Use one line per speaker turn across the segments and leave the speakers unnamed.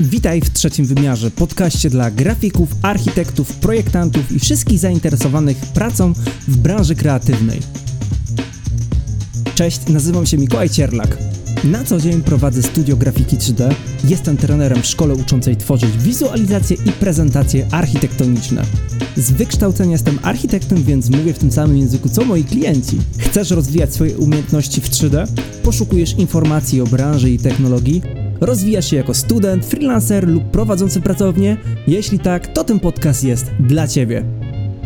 Witaj w trzecim wymiarze, podcaście dla grafików, architektów, projektantów i wszystkich zainteresowanych pracą w branży kreatywnej. Cześć, nazywam się Mikołaj Cierlak. Na co dzień prowadzę studio grafiki 3D, jestem trenerem w szkole uczącej tworzyć wizualizacje i prezentacje architektoniczne. Z wykształcenia jestem architektem, więc mówię w tym samym języku co moi klienci. Chcesz rozwijać swoje umiejętności w 3D? Poszukujesz informacji o branży i technologii? Rozwijasz się jako student, freelancer lub prowadzący pracownię? Jeśli tak, to ten podcast jest dla Ciebie.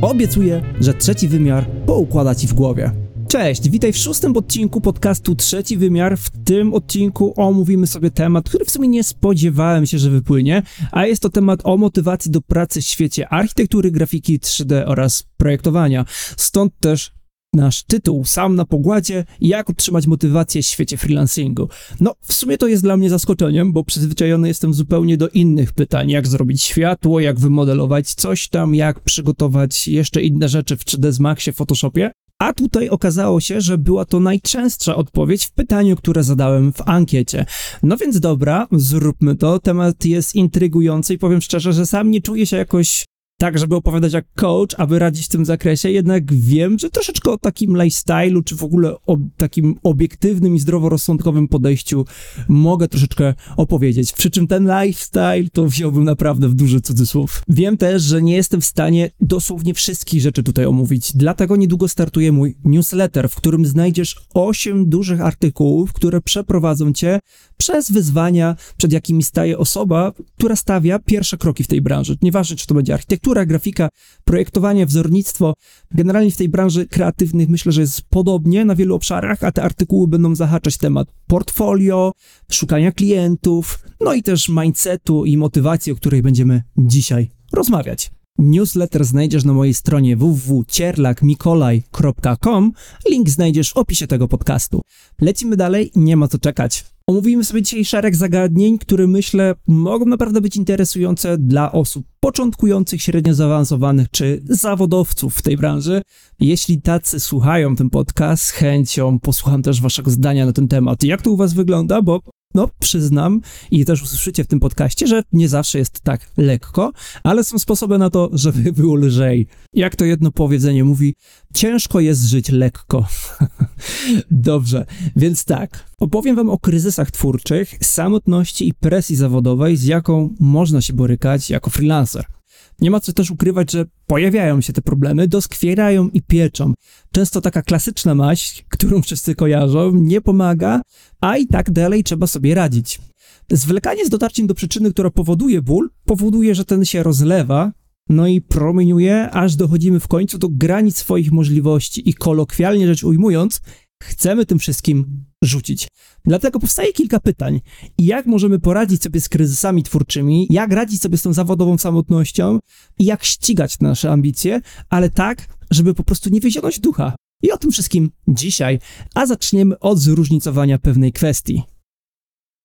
Obiecuję, że trzeci wymiar poukłada Ci w głowie. Cześć, witaj w szóstym odcinku podcastu Trzeci Wymiar. W tym odcinku omówimy sobie temat, który w sumie nie spodziewałem się, że wypłynie, a jest to temat o motywacji do pracy w świecie architektury, grafiki 3D oraz projektowania. Stąd też nasz tytuł sam na pogładzie jak utrzymać motywację w świecie freelancingu. No, w sumie to jest dla mnie zaskoczeniem, bo przyzwyczajony jestem zupełnie do innych pytań, jak zrobić światło, jak wymodelować coś tam, jak przygotować jeszcze inne rzeczy w 3ds Maxie, Photoshopie. A tutaj okazało się, że była to najczęstsza odpowiedź w pytaniu, które zadałem w ankiecie. No więc dobra, zróbmy to. Temat jest intrygujący i powiem szczerze, że sam nie czuję się jakoś tak, żeby opowiadać jak coach, aby radzić w tym zakresie, jednak wiem, że troszeczkę o takim lifestyle'u, czy w ogóle o takim obiektywnym i zdroworozsądkowym podejściu mogę troszeczkę opowiedzieć. Przy czym ten lifestyle to wziąłbym naprawdę w duży cudzysłów. Wiem też, że nie jestem w stanie dosłownie wszystkich rzeczy tutaj omówić, dlatego niedługo startuje mój newsletter, w którym znajdziesz 8 dużych artykułów, które przeprowadzą cię przez wyzwania, przed jakimi staje osoba, która stawia pierwsze kroki w tej branży. Nieważne, czy to będzie architektura, grafika, projektowanie, wzornictwo. Generalnie w tej branży kreatywnych myślę, że jest podobnie na wielu obszarach, a te artykuły będą zahaczać temat portfolio, szukania klientów, no i też mindsetu i motywacji, o której będziemy dzisiaj rozmawiać. Newsletter znajdziesz na mojej stronie www.cierlakmikolaj.com. Link znajdziesz w opisie tego podcastu. Lecimy dalej, nie ma co czekać. Omówimy sobie dzisiaj szereg zagadnień, które myślę mogą naprawdę być interesujące dla osób początkujących, średnio zaawansowanych czy zawodowców w tej branży. Jeśli tacy słuchają ten podcast, z chęcią posłucham też waszego zdania na ten temat. Jak to u was wygląda, bo no, przyznam i też usłyszycie w tym podcaście, że nie zawsze jest tak lekko, ale są sposoby na to, żeby było lżej. Jak to jedno powiedzenie mówi, ciężko jest żyć lekko. Dobrze, więc tak, opowiem wam o kryzysach twórczych, samotności i presji zawodowej, z jaką można się borykać jako freelancer. Nie ma co też ukrywać, że pojawiają się te problemy, doskwierają i pieczą. Często taka klasyczna maść, którą wszyscy kojarzą, nie pomaga, a i tak dalej trzeba sobie radzić. Zwlekanie z dotarciem do przyczyny, która powoduje ból, powoduje, że ten się rozlewa, no i promieniuje, aż dochodzimy w końcu do granic swoich możliwości i kolokwialnie rzecz ujmując, chcemy tym wszystkim rzucić. Dlatego powstaje kilka pytań. Jak możemy poradzić sobie z kryzysami twórczymi, jak radzić sobie z tą zawodową samotnością i jak ścigać nasze ambicje, ale tak, żeby po prostu nie wyzionąć ducha. I o tym wszystkim dzisiaj, a zaczniemy od zróżnicowania pewnej kwestii.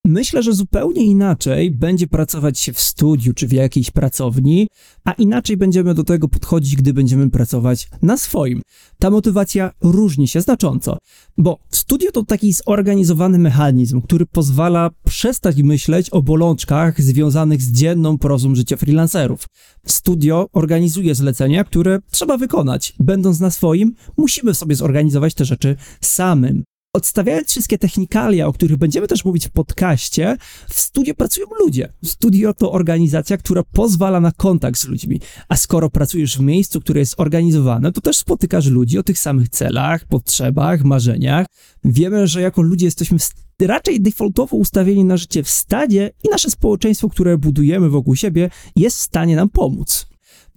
Myślę, że zupełnie inaczej będzie pracować się w studiu czy w jakiejś pracowni, a inaczej będziemy do tego podchodzić, gdy będziemy pracować na swoim. Ta motywacja różni się znacząco, bo studio to taki zorganizowany mechanizm, który pozwala przestać myśleć o bolączkach związanych z dzienną prozą życia freelancerów. Studio organizuje zlecenia, które trzeba wykonać. Będąc na swoim, musimy sobie zorganizować te rzeczy samym. Odstawiając wszystkie technikalia, o których będziemy też mówić w podcaście, w studio pracują ludzie. Studio to organizacja, która pozwala na kontakt z ludźmi. A skoro pracujesz w miejscu, które jest organizowane, to też spotykasz ludzi o tych samych celach, potrzebach, marzeniach. Wiemy, że jako ludzie jesteśmy raczej defaultowo ustawieni na życie w stadzie i nasze społeczeństwo, które budujemy wokół siebie, jest w stanie nam pomóc.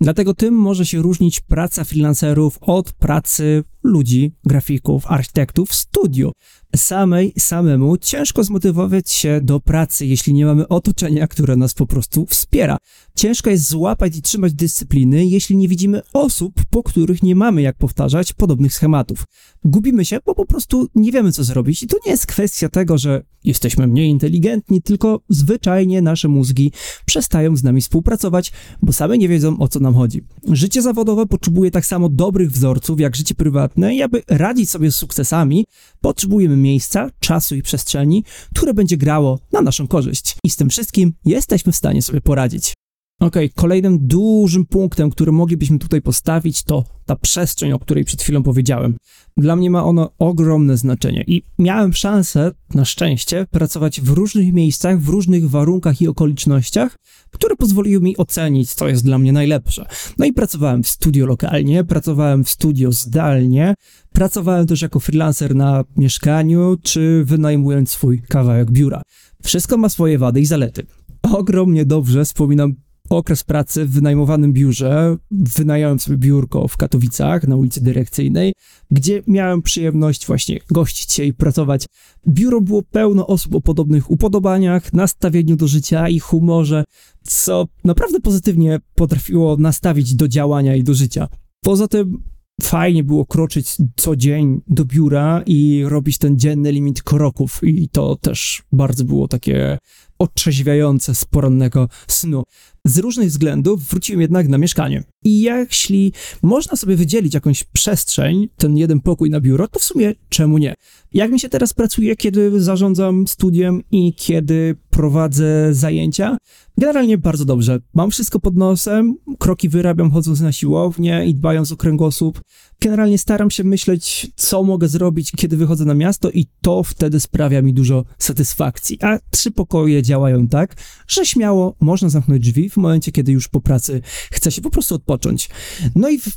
Dlatego tym może się różnić praca freelancerów od pracy ludzi, grafików, architektów w studiu. Samej, samemu ciężko zmotywować się do pracy, jeśli nie mamy otoczenia, które nas po prostu wspiera. Ciężko jest złapać i trzymać dyscypliny, jeśli nie widzimy osób, po których nie mamy jak powtarzać podobnych schematów. Gubimy się, bo po prostu nie wiemy, co zrobić. I to nie jest kwestia tego, że jesteśmy mniej inteligentni, tylko zwyczajnie nasze mózgi przestają z nami współpracować, bo same nie wiedzą, o co nam chodzi. Życie zawodowe potrzebuje tak samo dobrych wzorców jak życie prywatne i aby radzić sobie z sukcesami, potrzebujemy miejsca, czasu i przestrzeni, które będzie grało na naszą korzyść. I z tym wszystkim jesteśmy w stanie sobie poradzić. Ok, kolejnym dużym punktem, który moglibyśmy tutaj postawić, to ta przestrzeń, o której przed chwilą powiedziałem. Dla mnie ma ono ogromne znaczenie i miałem szansę, na szczęście, pracować w różnych miejscach, w różnych warunkach i okolicznościach, które pozwoliły mi ocenić, co jest dla mnie najlepsze. No i pracowałem w studio lokalnie, pracowałem w studio zdalnie, pracowałem też jako freelancer na mieszkaniu, czy wynajmując swój kawałek biura. Wszystko ma swoje wady i zalety. Ogromnie dobrze wspominam okres pracy w wynajmowanym biurze. Wynająłem sobie biurko w Katowicach na ulicy Dyrekcyjnej, gdzie miałem przyjemność właśnie gościć się i pracować. Biuro było pełno osób o podobnych upodobaniach, nastawieniu do życia i humorze, co naprawdę pozytywnie potrafiło nastawić do działania i do życia. Poza tym fajnie było kroczyć co dzień do biura i robić ten dzienny limit kroków i to też bardzo było takie otrzeźwiające z porannego snu. Z różnych względów wróciłem jednak na mieszkanie. I jeśli można sobie wydzielić jakąś przestrzeń, ten jeden pokój na biuro, to w sumie czemu nie? Jak mi się teraz pracuje, kiedy zarządzam studiem i kiedy prowadzę zajęcia? Generalnie bardzo dobrze. Mam wszystko pod nosem, kroki wyrabiam chodząc na siłownię i dbając o kręgosłup. Generalnie staram się myśleć, co mogę zrobić, kiedy wychodzę na miasto i to wtedy sprawia mi dużo satysfakcji. A trzy pokoje działają tak, że śmiało można zamknąć drzwi w momencie, kiedy już po pracy chce się po prostu odpocząć. No i w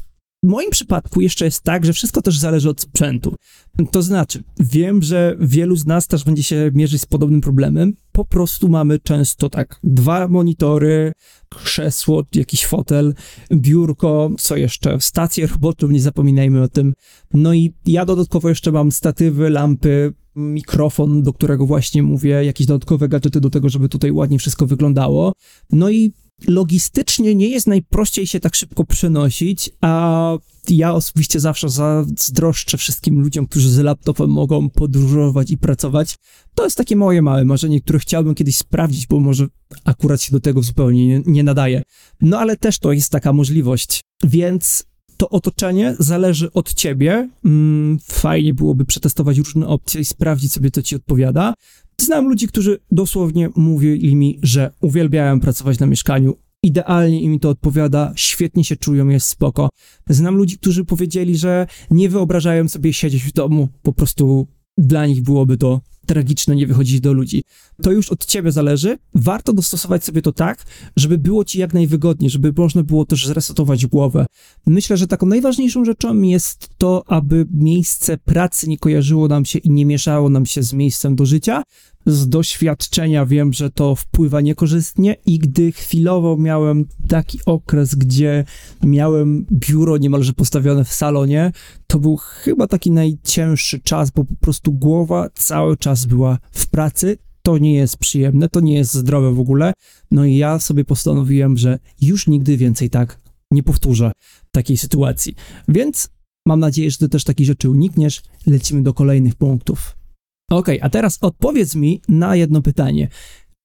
moim przypadku jeszcze jest tak, że wszystko też zależy od sprzętu. To znaczy, wiem, że wielu z nas też będzie się mierzyć z podobnym problemem. Po prostu mamy często tak dwa monitory, krzesło, jakiś fotel, biurko, co jeszcze, stację robotów, nie zapominajmy o tym. No i ja dodatkowo jeszcze mam statywy, lampy, mikrofon, do którego właśnie mówię, jakieś dodatkowe gadżety do tego, żeby tutaj ładnie wszystko wyglądało. No i logistycznie nie jest najprościej się tak szybko przenosić, a ja osobiście zawsze zazdroszczę wszystkim ludziom, którzy z laptopem mogą podróżować i pracować. To jest takie moje małe marzenie, które chciałbym kiedyś sprawdzić, bo może akurat się do tego zupełnie nie, nie nadaje. No ale też to jest taka możliwość. Więc to otoczenie zależy od ciebie. Mm, fajnie byłoby przetestować różne opcje i sprawdzić sobie, co ci odpowiada. Znam ludzi, którzy dosłownie mówili mi, że uwielbiają pracować na mieszkaniu, idealnie im to odpowiada, świetnie się czują, jest spoko. Znam ludzi, którzy powiedzieli, że nie wyobrażają sobie siedzieć w domu, po prostu dla nich byłoby to tragiczne nie wychodzić do ludzi. To już od ciebie zależy. Warto dostosować sobie to tak, żeby było ci jak najwygodniej, żeby można było też zresetować głowę. Myślę, że taką najważniejszą rzeczą jest to, aby miejsce pracy nie kojarzyło nam się i nie mieszało nam się z miejscem do życia, z doświadczenia wiem, że to wpływa niekorzystnie i gdy chwilowo miałem taki okres, gdzie miałem biuro niemalże postawione w salonie, to był chyba taki najcięższy czas, bo po prostu głowa cały czas była w pracy. To nie jest przyjemne, to nie jest zdrowe w ogóle. No i ja sobie postanowiłem, że już nigdy więcej tak nie powtórzę takiej sytuacji. Więc mam nadzieję, że ty też takich rzeczy unikniesz. Lecimy do kolejnych punktów. Ok, a teraz odpowiedz mi na jedno pytanie.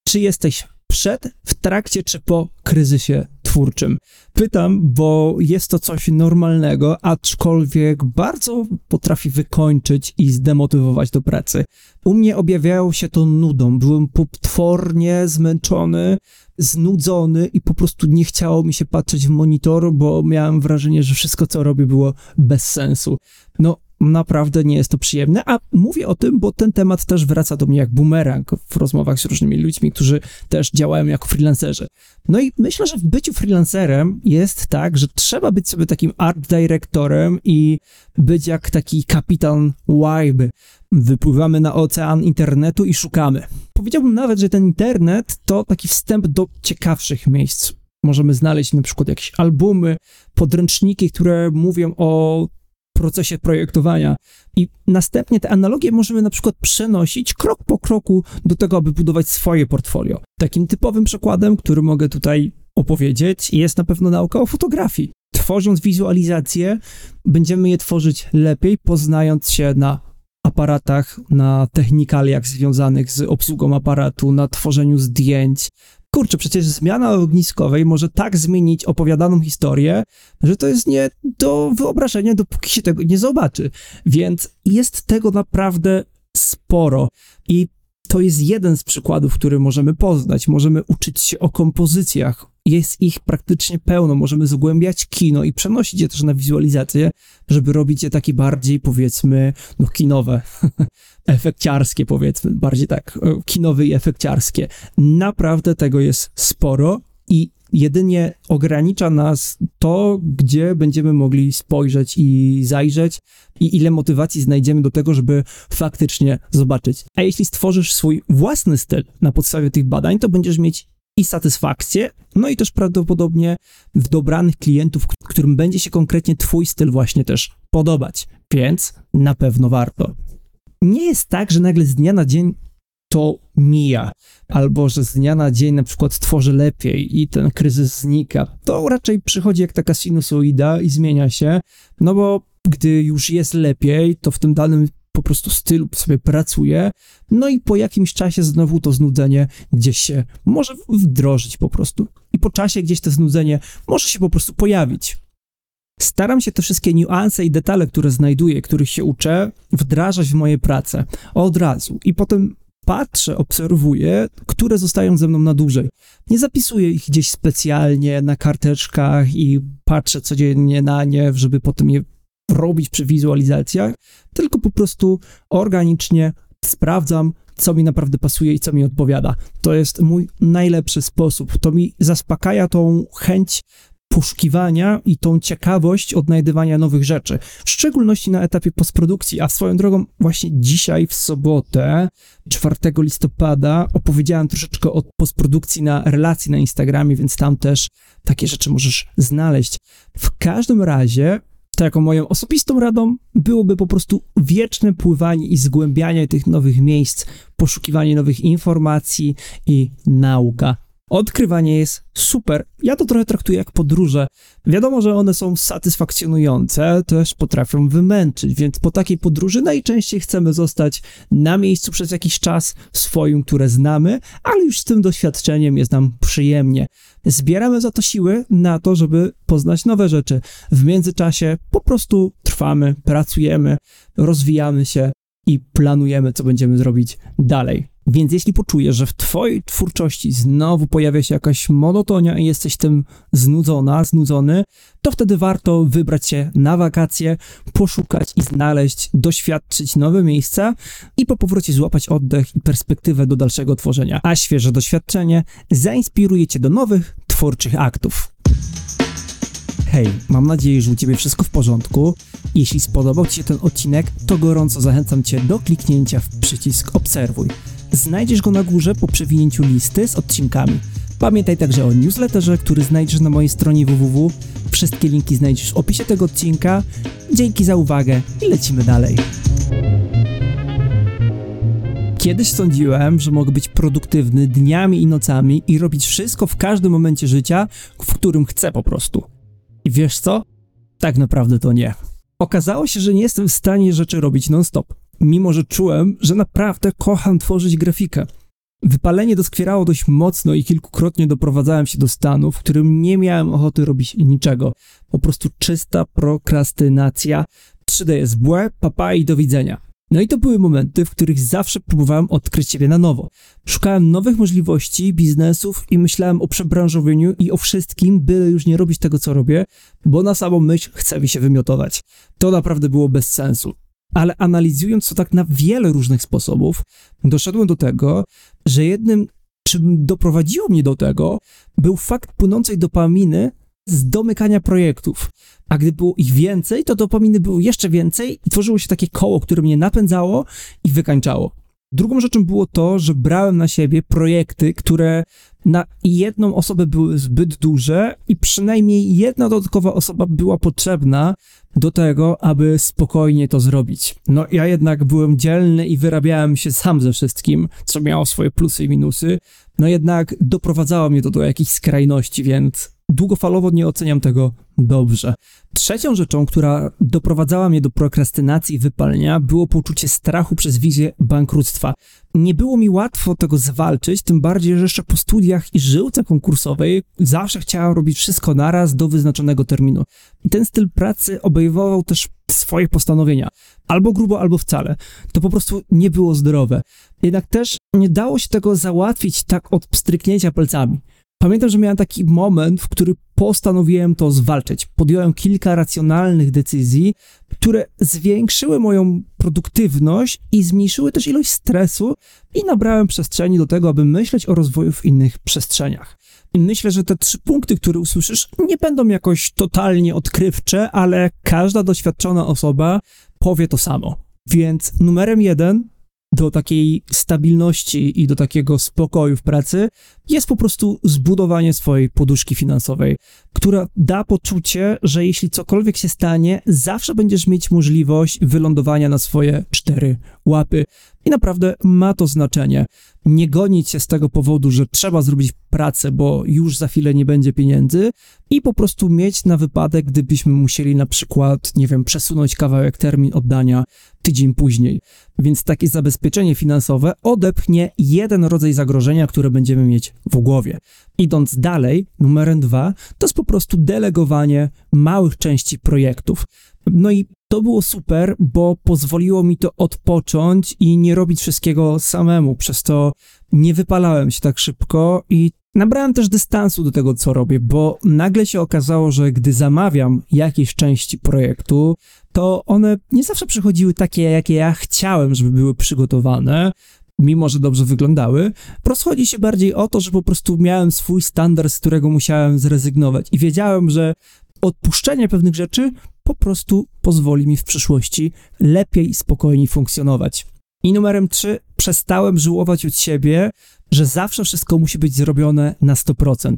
Czy jesteś przed, w trakcie czy po kryzysie twórczym? Pytam, bo jest to coś normalnego, aczkolwiek bardzo potrafi wykończyć i zdemotywować do pracy. U mnie objawiało się to nudą. Byłem potwornie zmęczony, znudzony i po prostu nie chciało mi się patrzeć w monitor, bo miałem wrażenie, że wszystko, co robię, było bez sensu. No, naprawdę nie jest to przyjemne, a mówię o tym, bo ten temat też wraca do mnie jak bumerang w rozmowach z różnymi ludźmi, którzy też działają jako freelancerzy. No i myślę, że w byciu freelancerem jest tak, że trzeba być sobie takim art dyrektorem i być jak taki kapitan Wybe. Wypływamy na ocean internetu i szukamy. Powiedziałbym nawet, że ten internet to taki wstęp do ciekawszych miejsc. Możemy znaleźć na przykład jakieś albumy, podręczniki, które mówią o procesie projektowania. I następnie te analogie możemy na przykład przenosić krok po kroku do tego, aby budować swoje portfolio. Takim typowym przykładem, który mogę tutaj opowiedzieć, jest na pewno nauka o fotografii. Tworząc wizualizacje, będziemy je tworzyć lepiej, poznając się na aparatach, na technikaliach związanych z obsługą aparatu, na tworzeniu zdjęć, kurczę, przecież zmiana ogniskowej może tak zmienić opowiadaną historię, że to jest nie do wyobrażenia, dopóki się tego nie zobaczy. Więc jest tego naprawdę sporo. I to jest jeden z przykładów, który możemy poznać. Możemy uczyć się o kompozycjach. Jest ich praktycznie pełno. Możemy zgłębiać kino i przenosić je też na wizualizację, żeby robić je takie bardziej, powiedzmy, no kinowe, efekciarskie, powiedzmy, bardziej tak, e, kinowe i efekciarskie. Naprawdę tego jest sporo i jedynie ogranicza nas to, gdzie będziemy mogli spojrzeć i zajrzeć i ile motywacji znajdziemy do tego, żeby faktycznie zobaczyć. A jeśli stworzysz swój własny styl na podstawie tych badań, to będziesz mieć i satysfakcję, no i też prawdopodobnie w dobranych klientów, którym będzie się konkretnie twój styl właśnie też podobać. Więc na pewno warto. Nie jest tak, że nagle z dnia na dzień to mija, albo że z dnia na dzień na przykład tworzy lepiej i ten kryzys znika. To raczej przychodzi jak taka sinusoida i zmienia się, no bo gdy już jest lepiej, to w tym danym po prostu stylu sobie pracuje, no i po jakimś czasie znowu to znudzenie gdzieś się może wdrożyć po prostu. I po czasie gdzieś to znudzenie może się po prostu pojawić. Staram się te wszystkie niuanse i detale, które znajduję, których się uczę, wdrażać w moje prace od razu. I potem patrzę, obserwuję, które zostają ze mną na dłużej. Nie zapisuję ich gdzieś specjalnie na karteczkach i patrzę codziennie na nie, żeby potem je robić przy wizualizacjach, tylko po prostu organicznie sprawdzam, co mi naprawdę pasuje i co mi odpowiada. To jest mój najlepszy sposób. To mi zaspokaja tą chęć poszukiwania i tą ciekawość odnajdywania nowych rzeczy, w szczególności na etapie postprodukcji. A swoją drogą, właśnie dzisiaj w sobotę, 4 listopada, opowiedziałem troszeczkę o postprodukcji na relacji na Instagramie, więc tam też takie rzeczy możesz znaleźć. W każdym razie, taką moją osobistą radą byłoby po prostu wieczne pływanie i zgłębianie tych nowych miejsc, poszukiwanie nowych informacji i nauka Odkrywanie jest super. Ja to trochę traktuję jak podróże. Wiadomo, że one są satysfakcjonujące, też potrafią wymęczyć, więc po takiej podróży najczęściej chcemy zostać na miejscu przez jakiś czas swoim, które znamy, ale już z tym doświadczeniem jest nam przyjemnie. Zbieramy za to siły na to, żeby poznać nowe rzeczy. W międzyczasie po prostu trwamy, pracujemy, rozwijamy się i planujemy, co będziemy zrobić dalej. Więc jeśli poczujesz, że w twojej twórczości znowu pojawia się jakaś monotonia i jesteś tym znudzona, znudzony, to wtedy warto wybrać się na wakacje, poszukać i znaleźć, doświadczyć nowe miejsca i po powrocie złapać oddech i perspektywę do dalszego tworzenia. A świeże doświadczenie zainspiruje cię do nowych, twórczych aktów. Hej, mam nadzieję, że u Ciebie wszystko w porządku. Jeśli spodobał Ci się ten odcinek, to gorąco zachęcam Cię do kliknięcia w przycisk obserwuj. Znajdziesz go na górze po przewinięciu listy z odcinkami. Pamiętaj także o newsletterze, który znajdziesz na mojej stronie www. Wszystkie linki znajdziesz w opisie tego odcinka. Dzięki za uwagę i lecimy dalej. Kiedyś sądziłem, że mogę być produktywny dniami i nocami i robić wszystko w każdym momencie życia, w którym chcę po prostu. I wiesz co? Tak naprawdę to nie. Okazało się, że nie jestem w stanie rzeczy robić non-stop mimo że czułem, że naprawdę kocham tworzyć grafikę. Wypalenie doskwierało dość mocno i kilkukrotnie doprowadzałem się do stanu, w którym nie miałem ochoty robić niczego. Po prostu czysta prokrastynacja. 3D jest błe, papa i do widzenia. No i to były momenty, w których zawsze próbowałem odkryć siebie na nowo. Szukałem nowych możliwości, biznesów i myślałem o przebranżowieniu i o wszystkim, byle już nie robić tego, co robię, bo na samą myśl chce mi się wymiotować. To naprawdę było bez sensu ale analizując to tak na wiele różnych sposobów, doszedłem do tego, że jednym, czym doprowadziło mnie do tego, był fakt płynącej dopaminy z domykania projektów. A gdy było ich więcej, to dopaminy było jeszcze więcej i tworzyło się takie koło, które mnie napędzało i wykańczało. Drugą rzeczą było to, że brałem na siebie projekty, które na jedną osobę były zbyt duże i przynajmniej jedna dodatkowa osoba była potrzebna do tego, aby spokojnie to zrobić. No ja jednak byłem dzielny i wyrabiałem się sam ze wszystkim, co miało swoje plusy i minusy, no jednak doprowadzało mnie to do jakichś skrajności, więc długofalowo nie oceniam tego dobrze. Trzecią rzeczą, która doprowadzała mnie do prokrastynacji i wypalenia, było poczucie strachu przez wizję bankructwa. Nie było mi łatwo tego zwalczyć, tym bardziej, że jeszcze po studiach i żyłce konkursowej zawsze chciałem robić wszystko naraz do wyznaczonego terminu. Ten styl pracy obejmował też swoje postanowienia. Albo grubo, albo wcale. To po prostu nie było zdrowe. Jednak też nie dało się tego załatwić tak od pstryknięcia palcami. Pamiętam, że miałem taki moment, w który postanowiłem to zwalczyć. Podjąłem kilka racjonalnych decyzji, które zwiększyły moją produktywność i zmniejszyły też ilość stresu i nabrałem przestrzeni do tego, aby myśleć o rozwoju w innych przestrzeniach. Myślę, że te trzy punkty, które usłyszysz, nie będą jakoś totalnie odkrywcze, ale każda doświadczona osoba powie to samo. Więc numerem jeden do takiej stabilności i do takiego spokoju w pracy jest po prostu zbudowanie swojej poduszki finansowej, która da poczucie, że jeśli cokolwiek się stanie, zawsze będziesz mieć możliwość wylądowania na swoje cztery łapy. I naprawdę ma to znaczenie. Nie gonić się z tego powodu, że trzeba zrobić pracę, bo już za chwilę nie będzie pieniędzy, i po prostu mieć na wypadek, gdybyśmy musieli na przykład, nie wiem, przesunąć kawałek termin oddania tydzień później. Więc takie zabezpieczenie finansowe odepchnie jeden rodzaj zagrożenia, które będziemy mieć w głowie. Idąc dalej, numerem dwa, to jest po prostu delegowanie małych części projektów. No i to było super, bo pozwoliło mi to odpocząć i nie robić wszystkiego samemu. Przez to nie wypalałem się tak szybko i nabrałem też dystansu do tego, co robię, bo nagle się okazało, że gdy zamawiam jakieś części projektu, to one nie zawsze przychodziły takie, jakie ja chciałem, żeby były przygotowane mimo że dobrze wyglądały. Rozchodzi się bardziej o to, że po prostu miałem swój standard, z którego musiałem zrezygnować i wiedziałem, że odpuszczenie pewnych rzeczy po prostu pozwoli mi w przyszłości lepiej i spokojniej funkcjonować. I numerem 3, przestałem żałować od siebie, że zawsze wszystko musi być zrobione na 100%.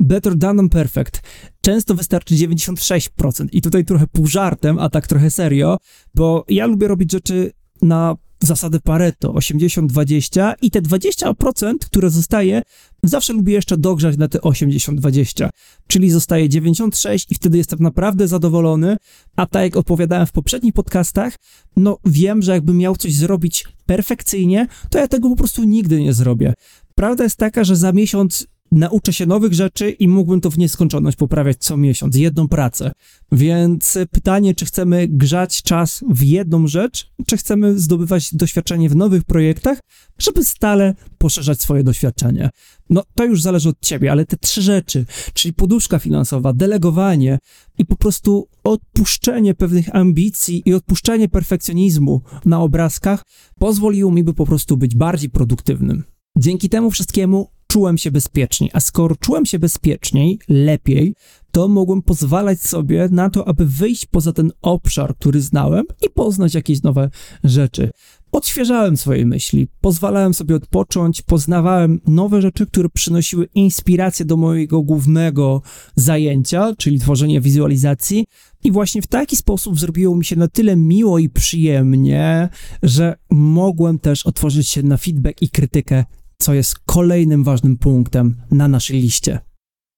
Better done than perfect. Często wystarczy 96%. I tutaj trochę pół żartem, a tak trochę serio, bo ja lubię robić rzeczy na zasadę Pareto 80-20 i te 20%, które zostaje, zawsze lubię jeszcze dogrzać na te 80-20, czyli zostaje 96 i wtedy jestem naprawdę zadowolony, a tak jak opowiadałem w poprzednich podcastach, no wiem, że jakbym miał coś zrobić perfekcyjnie, to ja tego po prostu nigdy nie zrobię. Prawda jest taka, że za miesiąc nauczę się nowych rzeczy i mógłbym to w nieskończoność poprawiać co miesiąc, jedną pracę. Więc pytanie, czy chcemy grzać czas w jedną rzecz, czy chcemy zdobywać doświadczenie w nowych projektach, żeby stale poszerzać swoje doświadczenie. No to już zależy od ciebie, ale te trzy rzeczy, czyli poduszka finansowa, delegowanie i po prostu odpuszczenie pewnych ambicji i odpuszczenie perfekcjonizmu na obrazkach pozwoliło mi by po prostu być bardziej produktywnym. Dzięki temu wszystkiemu czułem się bezpieczniej. A skoro czułem się bezpieczniej, lepiej, to mogłem pozwalać sobie na to, aby wyjść poza ten obszar, który znałem i poznać jakieś nowe rzeczy. Odświeżałem swoje myśli, pozwalałem sobie odpocząć, poznawałem nowe rzeczy, które przynosiły inspirację do mojego głównego zajęcia, czyli tworzenia wizualizacji. I właśnie w taki sposób zrobiło mi się na tyle miło i przyjemnie, że mogłem też otworzyć się na feedback i krytykę co jest kolejnym ważnym punktem na naszej liście.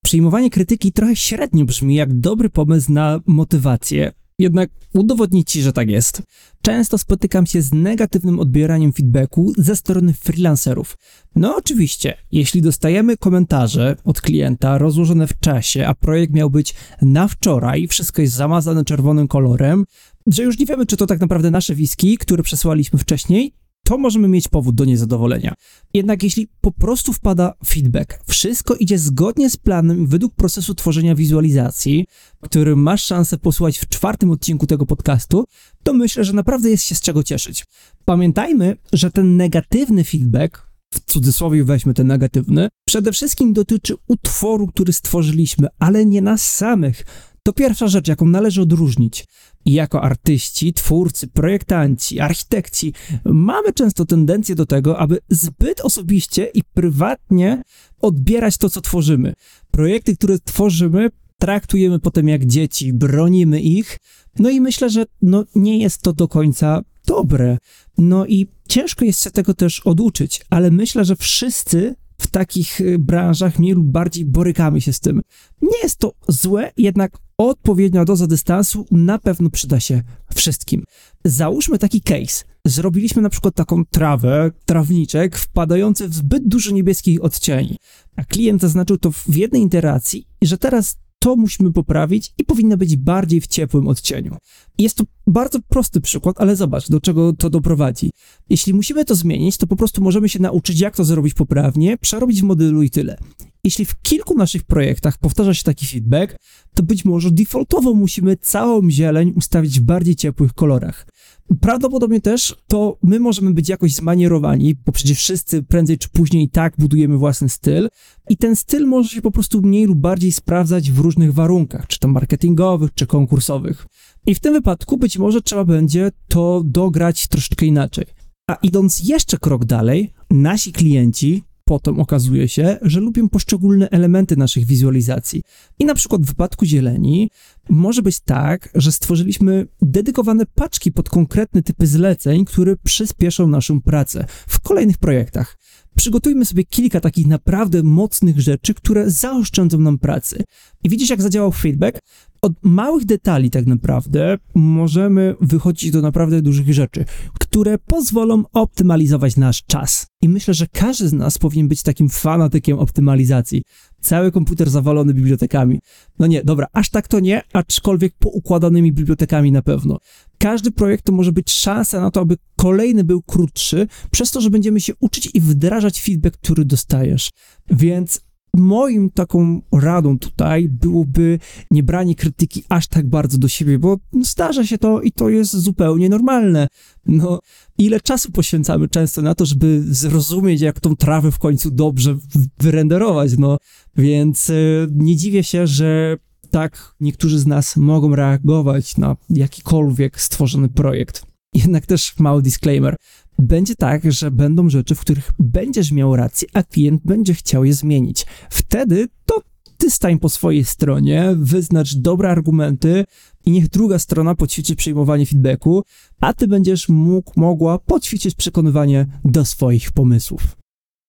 Przyjmowanie krytyki trochę średnio brzmi jak dobry pomysł na motywację, jednak udowodnić ci, że tak jest. Często spotykam się z negatywnym odbieraniem feedbacku ze strony freelancerów. No oczywiście, jeśli dostajemy komentarze od klienta rozłożone w czasie, a projekt miał być na wczoraj, wszystko jest zamazane czerwonym kolorem, że już nie wiemy, czy to tak naprawdę nasze wiski, które przesłaliśmy wcześniej, to możemy mieć powód do niezadowolenia. Jednak jeśli po prostu wpada feedback, wszystko idzie zgodnie z planem według procesu tworzenia wizualizacji, który masz szansę posłuchać w czwartym odcinku tego podcastu, to myślę, że naprawdę jest się z czego cieszyć. Pamiętajmy, że ten negatywny feedback, w cudzysłowie weźmy ten negatywny, przede wszystkim dotyczy utworu, który stworzyliśmy, ale nie nas samych. To pierwsza rzecz, jaką należy odróżnić. Jako artyści, twórcy, projektanci, architekci mamy często tendencję do tego, aby zbyt osobiście i prywatnie odbierać to, co tworzymy. Projekty, które tworzymy, traktujemy potem jak dzieci, bronimy ich. No i myślę, że no, nie jest to do końca dobre. No i ciężko jest się tego też oduczyć, ale myślę, że wszyscy w takich y, branżach mniej lub bardziej borykamy się z tym. Nie jest to złe, jednak odpowiednia doza dystansu na pewno przyda się wszystkim. Załóżmy taki case. Zrobiliśmy na przykład taką trawę, trawniczek wpadający w zbyt dużo niebieskich odcieni, a klient zaznaczył to w jednej iteracji, że teraz to musimy poprawić i powinno być bardziej w ciepłym odcieniu. Jest to bardzo prosty przykład, ale zobacz, do czego to doprowadzi. Jeśli musimy to zmienić, to po prostu możemy się nauczyć, jak to zrobić poprawnie, przerobić w modelu i tyle. Jeśli w kilku naszych projektach powtarza się taki feedback, to być może defaultowo musimy całą zieleń ustawić w bardziej ciepłych kolorach. Prawdopodobnie też to my możemy być jakoś zmanierowani, bo przecież wszyscy prędzej czy później i tak budujemy własny styl i ten styl może się po prostu mniej lub bardziej sprawdzać w różnych warunkach, czy to marketingowych, czy konkursowych. I w tym wypadku być może trzeba będzie to dograć troszeczkę inaczej. A idąc jeszcze krok dalej, nasi klienci potem okazuje się, że lubią poszczególne elementy naszych wizualizacji. I na przykład w wypadku zieleni może być tak, że stworzyliśmy dedykowane paczki pod konkretne typy zleceń, które przyspieszą naszą pracę w kolejnych projektach. Przygotujmy sobie kilka takich naprawdę mocnych rzeczy, które zaoszczędzą nam pracy. I widzisz, jak zadziałał feedback? Od małych detali, tak naprawdę, możemy wychodzić do naprawdę dużych rzeczy, które pozwolą optymalizować nasz czas. I myślę, że każdy z nas powinien być takim fanatykiem optymalizacji. Cały komputer zawalony bibliotekami. No nie, dobra, aż tak to nie, aczkolwiek poukładanymi bibliotekami na pewno. Każdy projekt to może być szansa na to, aby kolejny był krótszy, przez to, że będziemy się uczyć i wdrażać feedback, który dostajesz. Więc moim taką radą tutaj byłoby nie branie krytyki aż tak bardzo do siebie, bo zdarza się to i to jest zupełnie normalne. No, ile czasu poświęcamy często na to, żeby zrozumieć, jak tą trawę w końcu dobrze wyrenderować, no. Więc y, nie dziwię się, że tak niektórzy z nas mogą reagować na jakikolwiek stworzony projekt. Jednak też mały disclaimer będzie tak, że będą rzeczy, w których będziesz miał rację, a klient będzie chciał je zmienić. Wtedy to ty stań po swojej stronie, wyznacz dobre argumenty i niech druga strona poćwiczy przyjmowanie feedbacku, a ty będziesz mógł, mogła poćwiczyć przekonywanie do swoich pomysłów.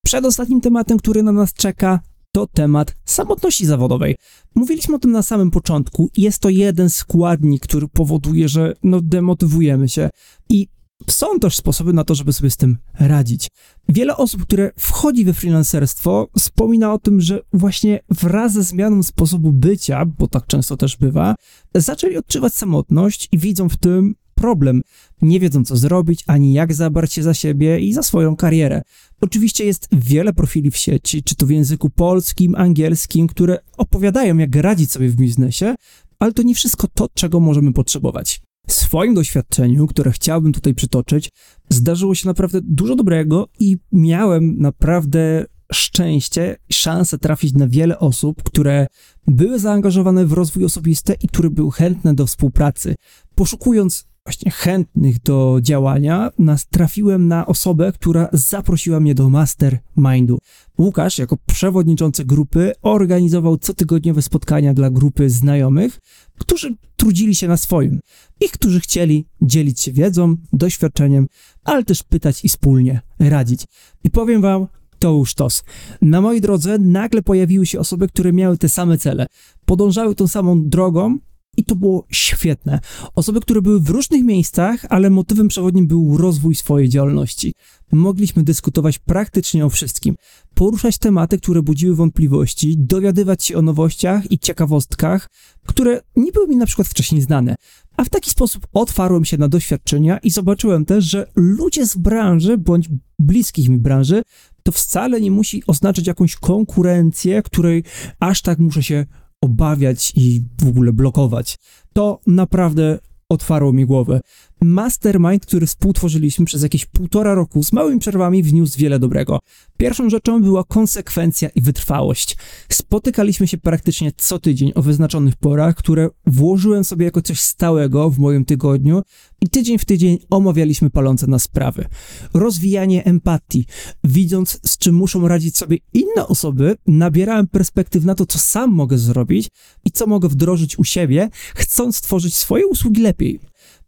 Przedostatnim tematem, który na nas czeka, to temat samotności zawodowej. Mówiliśmy o tym na samym początku. Jest to jeden składnik, który powoduje, że no, demotywujemy się. I są też sposoby na to, żeby sobie z tym radzić. Wiele osób, które wchodzi we freelancerstwo, wspomina o tym, że właśnie wraz ze zmianą sposobu bycia, bo tak często też bywa, zaczęli odczuwać samotność i widzą w tym problem. Nie wiedzą, co zrobić, ani jak zabrać się za siebie i za swoją karierę. Oczywiście jest wiele profili w sieci, czy to w języku polskim, angielskim, które opowiadają, jak radzić sobie w biznesie, ale to nie wszystko to, czego możemy potrzebować swoim doświadczeniu, które chciałbym tutaj przytoczyć, zdarzyło się naprawdę dużo dobrego i miałem naprawdę szczęście, szansę trafić na wiele osób, które były zaangażowane w rozwój osobisty i które były chętne do współpracy. Poszukując właśnie chętnych do działania, trafiłem na osobę, która zaprosiła mnie do mastermindu. Łukasz, jako przewodniczący grupy, organizował cotygodniowe spotkania dla grupy znajomych, którzy trudzili się na swoim i którzy chcieli dzielić się wiedzą, doświadczeniem, ale też pytać i wspólnie radzić. I powiem wam, to już tos. Na mojej drodze nagle pojawiły się osoby, które miały te same cele, podążały tą samą drogą, i to było świetne. Osoby, które były w różnych miejscach, ale motywem przewodnim był rozwój swojej działalności. Mogliśmy dyskutować praktycznie o wszystkim, poruszać tematy, które budziły wątpliwości, dowiadywać się o nowościach i ciekawostkach, które nie były mi na przykład wcześniej znane. A w taki sposób otwarłem się na doświadczenia i zobaczyłem też, że ludzie z branży bądź bliskich mi branży to wcale nie musi oznaczać jakąś konkurencję, której aż tak muszę się obawiać i w ogóle blokować. To naprawdę otwarło mi głowę. Mastermind, który współtworzyliśmy przez jakieś półtora roku z małymi przerwami, wniósł wiele dobrego. Pierwszą rzeczą była konsekwencja i wytrwałość. Spotykaliśmy się praktycznie co tydzień o wyznaczonych porach, które włożyłem sobie jako coś stałego w moim tygodniu i tydzień w tydzień omawialiśmy palące na sprawy. Rozwijanie empatii. Widząc, z czym muszą radzić sobie inne osoby, nabierałem perspektyw na to, co sam mogę zrobić i co mogę wdrożyć u siebie, chcąc stworzyć swoje usługi lepiej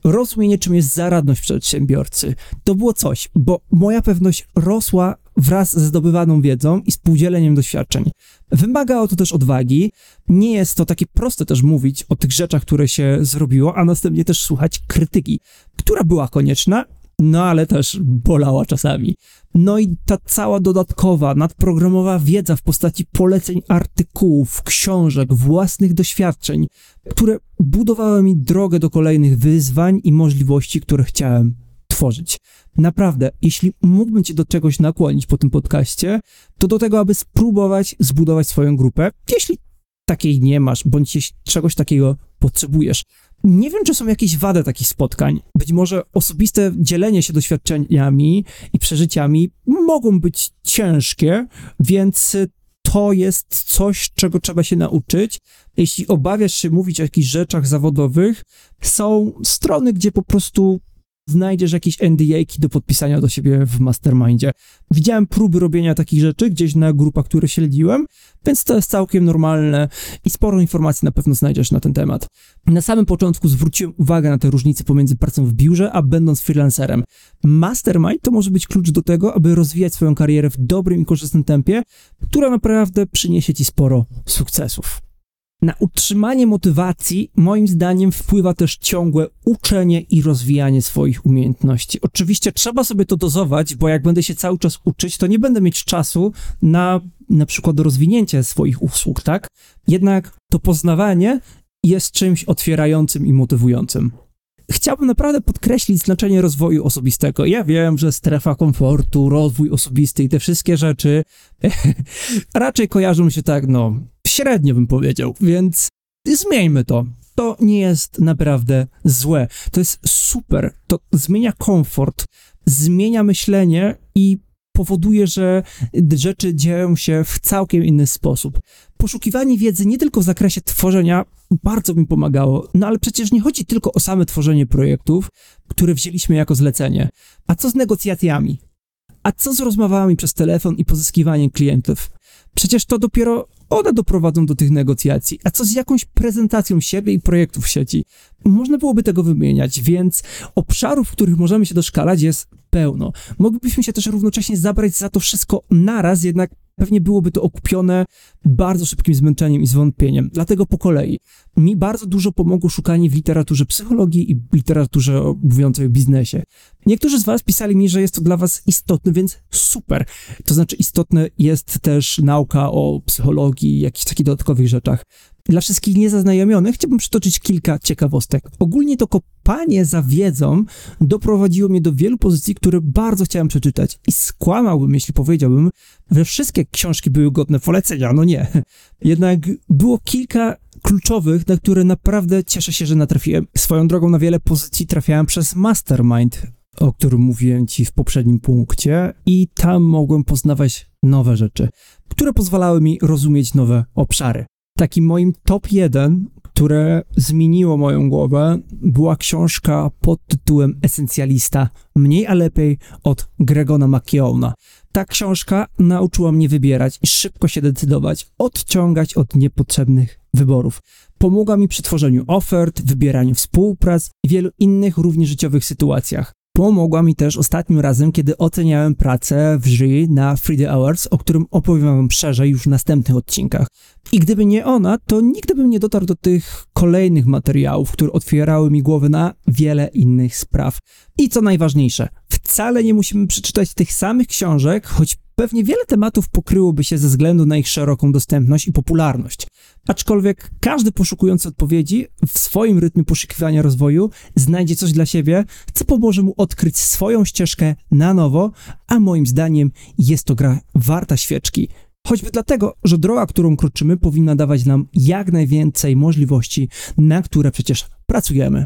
rozumienie, czym jest zaradność przedsiębiorcy. To było coś, bo moja pewność rosła wraz ze zdobywaną wiedzą i współdzieleniem doświadczeń. Wymagało to też odwagi. Nie jest to takie proste też mówić o tych rzeczach, które się zrobiło, a następnie też słuchać krytyki, która była konieczna, no ale też bolała czasami. No i ta cała dodatkowa, nadprogramowa wiedza w postaci poleceń artykułów, książek, własnych doświadczeń, które budowały mi drogę do kolejnych wyzwań i możliwości, które chciałem tworzyć. Naprawdę, jeśli mógłbym cię do czegoś nakłonić po tym podcaście, to do tego, aby spróbować zbudować swoją grupę, jeśli takiej nie masz, bądź jeśli czegoś takiego potrzebujesz. Nie wiem, czy są jakieś wady takich spotkań. Być może osobiste dzielenie się doświadczeniami i przeżyciami mogą być ciężkie, więc to jest coś, czego trzeba się nauczyć. Jeśli obawiasz się mówić o jakichś rzeczach zawodowych, są strony, gdzie po prostu znajdziesz jakieś NDA-ki do podpisania do siebie w mastermindzie. Widziałem próby robienia takich rzeczy gdzieś na grupach, które śledziłem, więc to jest całkiem normalne i sporo informacji na pewno znajdziesz na ten temat. Na samym początku zwróciłem uwagę na te różnice pomiędzy pracą w biurze, a będąc freelancerem. Mastermind to może być klucz do tego, aby rozwijać swoją karierę w dobrym i korzystnym tempie, która naprawdę przyniesie ci sporo sukcesów. Na utrzymanie motywacji, moim zdaniem, wpływa też ciągłe uczenie i rozwijanie swoich umiejętności. Oczywiście trzeba sobie to dozować, bo jak będę się cały czas uczyć, to nie będę mieć czasu na na przykład rozwinięcie swoich usług, tak? Jednak to poznawanie jest czymś otwierającym i motywującym. Chciałbym naprawdę podkreślić znaczenie rozwoju osobistego. Ja wiem, że strefa komfortu, rozwój osobisty i te wszystkie rzeczy raczej kojarzą się tak, no, średnio bym powiedział, więc zmieńmy to. To nie jest naprawdę złe. To jest super. To zmienia komfort, zmienia myślenie i powoduje, że rzeczy dzieją się w całkiem inny sposób. Poszukiwanie wiedzy nie tylko w zakresie tworzenia bardzo mi pomagało, no ale przecież nie chodzi tylko o same tworzenie projektów, które wzięliśmy jako zlecenie. A co z negocjacjami? A co z rozmowami przez telefon i pozyskiwaniem klientów? Przecież to dopiero one doprowadzą do tych negocjacji. A co z jakąś prezentacją siebie i projektów sieci? Można byłoby tego wymieniać, więc obszarów, w których możemy się doszkalać jest pełno. Moglibyśmy się też równocześnie zabrać za to wszystko naraz, jednak pewnie byłoby to okupione bardzo szybkim zmęczeniem i zwątpieniem. Dlatego po kolei. Mi bardzo dużo pomogło szukanie w literaturze psychologii i literaturze mówiącej o biznesie. Niektórzy z Was pisali mi, że jest to dla Was istotne, więc super. To znaczy, istotne jest też nauka o psychologii jakichś takich dodatkowych rzeczach. Dla wszystkich niezaznajomionych chciałbym przytoczyć kilka ciekawostek. Ogólnie to kopanie za wiedzą doprowadziło mnie do wielu pozycji, które bardzo chciałem przeczytać i skłamałbym, jeśli powiedziałbym, że wszystkie książki były godne polecenia. No nie. Jednak było kilka kluczowych, na które naprawdę cieszę się, że natrafiłem. Swoją drogą na wiele pozycji trafiałem przez Mastermind, o którym mówiłem ci w poprzednim punkcie, i tam mogłem poznawać nowe rzeczy, które pozwalały mi rozumieć nowe obszary. Takim moim top 1, które zmieniło moją głowę, była książka pod tytułem Esencjalista Mniej a lepiej od Gregona McKeowna. Ta książka nauczyła mnie wybierać i szybko się decydować, odciągać od niepotrzebnych wyborów. Pomogła mi przy tworzeniu ofert, wybieraniu współprac i wielu innych równie życiowych sytuacjach. Pomogła mi też ostatnim razem, kiedy oceniałem pracę w jury na Friday Hours, o którym opowiem wam szerzej już w następnych odcinkach. I gdyby nie ona, to nigdy bym nie dotarł do tych kolejnych materiałów, które otwierały mi głowę na wiele innych spraw. I co najważniejsze, wcale nie musimy przeczytać tych samych książek, choć pewnie wiele tematów pokryłoby się ze względu na ich szeroką dostępność i popularność. Aczkolwiek każdy poszukujący odpowiedzi w swoim rytmie poszukiwania rozwoju znajdzie coś dla siebie, co pomoże mu odkryć swoją ścieżkę na nowo, a moim zdaniem jest to gra warta świeczki. Choćby dlatego, że droga, którą kroczymy, powinna dawać nam jak najwięcej możliwości, na które przecież pracujemy.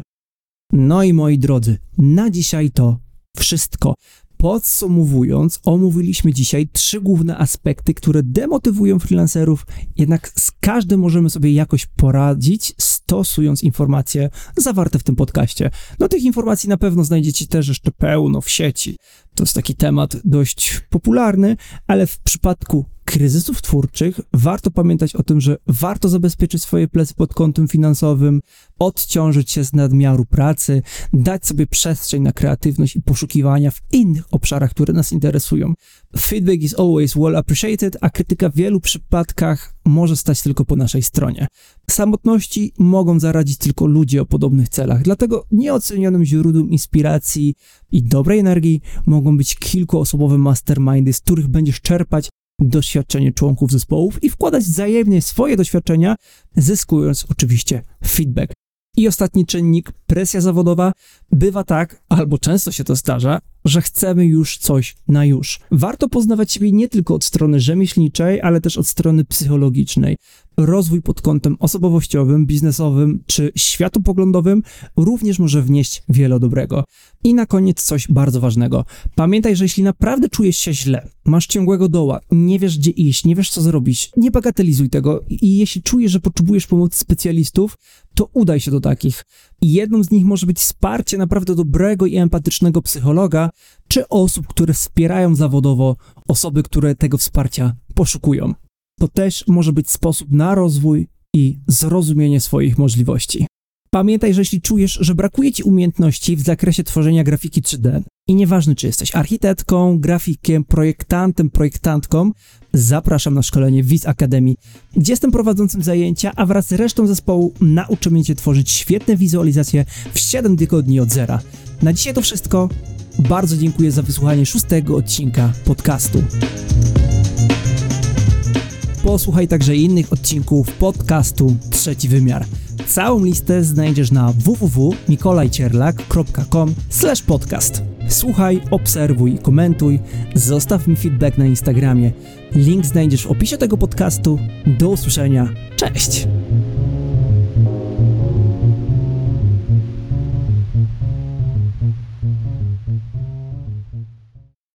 No i moi drodzy, na dzisiaj to wszystko. Podsumowując, omówiliśmy dzisiaj trzy główne aspekty, które demotywują freelancerów, jednak z każdym możemy sobie jakoś poradzić, stosując informacje zawarte w tym podcaście. No tych informacji na pewno znajdziecie też jeszcze pełno w sieci. To jest taki temat dość popularny, ale w przypadku kryzysów twórczych warto pamiętać o tym, że warto zabezpieczyć swoje plecy pod kątem finansowym, odciążyć się z nadmiaru pracy, dać sobie przestrzeń na kreatywność i poszukiwania w innych obszarach, które nas interesują. Feedback is always well appreciated, a krytyka w wielu przypadkach może stać tylko po naszej stronie. Samotności mogą zaradzić tylko ludzie o podobnych celach, dlatego nieocenionym źródłem inspiracji i dobrej energii mogą być kilkuosobowe mastermindy, z których będziesz czerpać doświadczenie członków zespołów i wkładać wzajemnie swoje doświadczenia, zyskując oczywiście feedback. I ostatni czynnik, presja zawodowa, bywa tak, albo często się to zdarza, że chcemy już coś na już. Warto poznawać siebie nie tylko od strony rzemieślniczej, ale też od strony psychologicznej. Rozwój pod kątem osobowościowym, biznesowym czy światopoglądowym również może wnieść wiele dobrego. I na koniec coś bardzo ważnego. Pamiętaj, że jeśli naprawdę czujesz się źle, masz ciągłego doła, nie wiesz gdzie iść, nie wiesz co zrobić, nie bagatelizuj tego i jeśli czujesz, że potrzebujesz pomocy specjalistów, to udaj się do takich. I jedną z nich może być wsparcie naprawdę dobrego i empatycznego psychologa, czy osób, które wspierają zawodowo osoby, które tego wsparcia poszukują. To też może być sposób na rozwój i zrozumienie swoich możliwości. Pamiętaj, że jeśli czujesz, że brakuje ci umiejętności w zakresie tworzenia grafiki 3D i nieważne, czy jesteś architektką, grafikiem, projektantem, projektantką, zapraszam na szkolenie Wiz Academy, gdzie jestem prowadzącym zajęcia, a wraz z resztą zespołu nauczymy cię tworzyć świetne wizualizacje w 7 tygodni od zera. Na dzisiaj to wszystko. Bardzo dziękuję za wysłuchanie szóstego odcinka podcastu. Posłuchaj także innych odcinków podcastu Trzeci Wymiar. Całą listę znajdziesz na www.mikolajcierlak.com podcast. Słuchaj, obserwuj, komentuj, zostaw mi feedback na Instagramie. Link znajdziesz w opisie tego podcastu. Do usłyszenia. Cześć!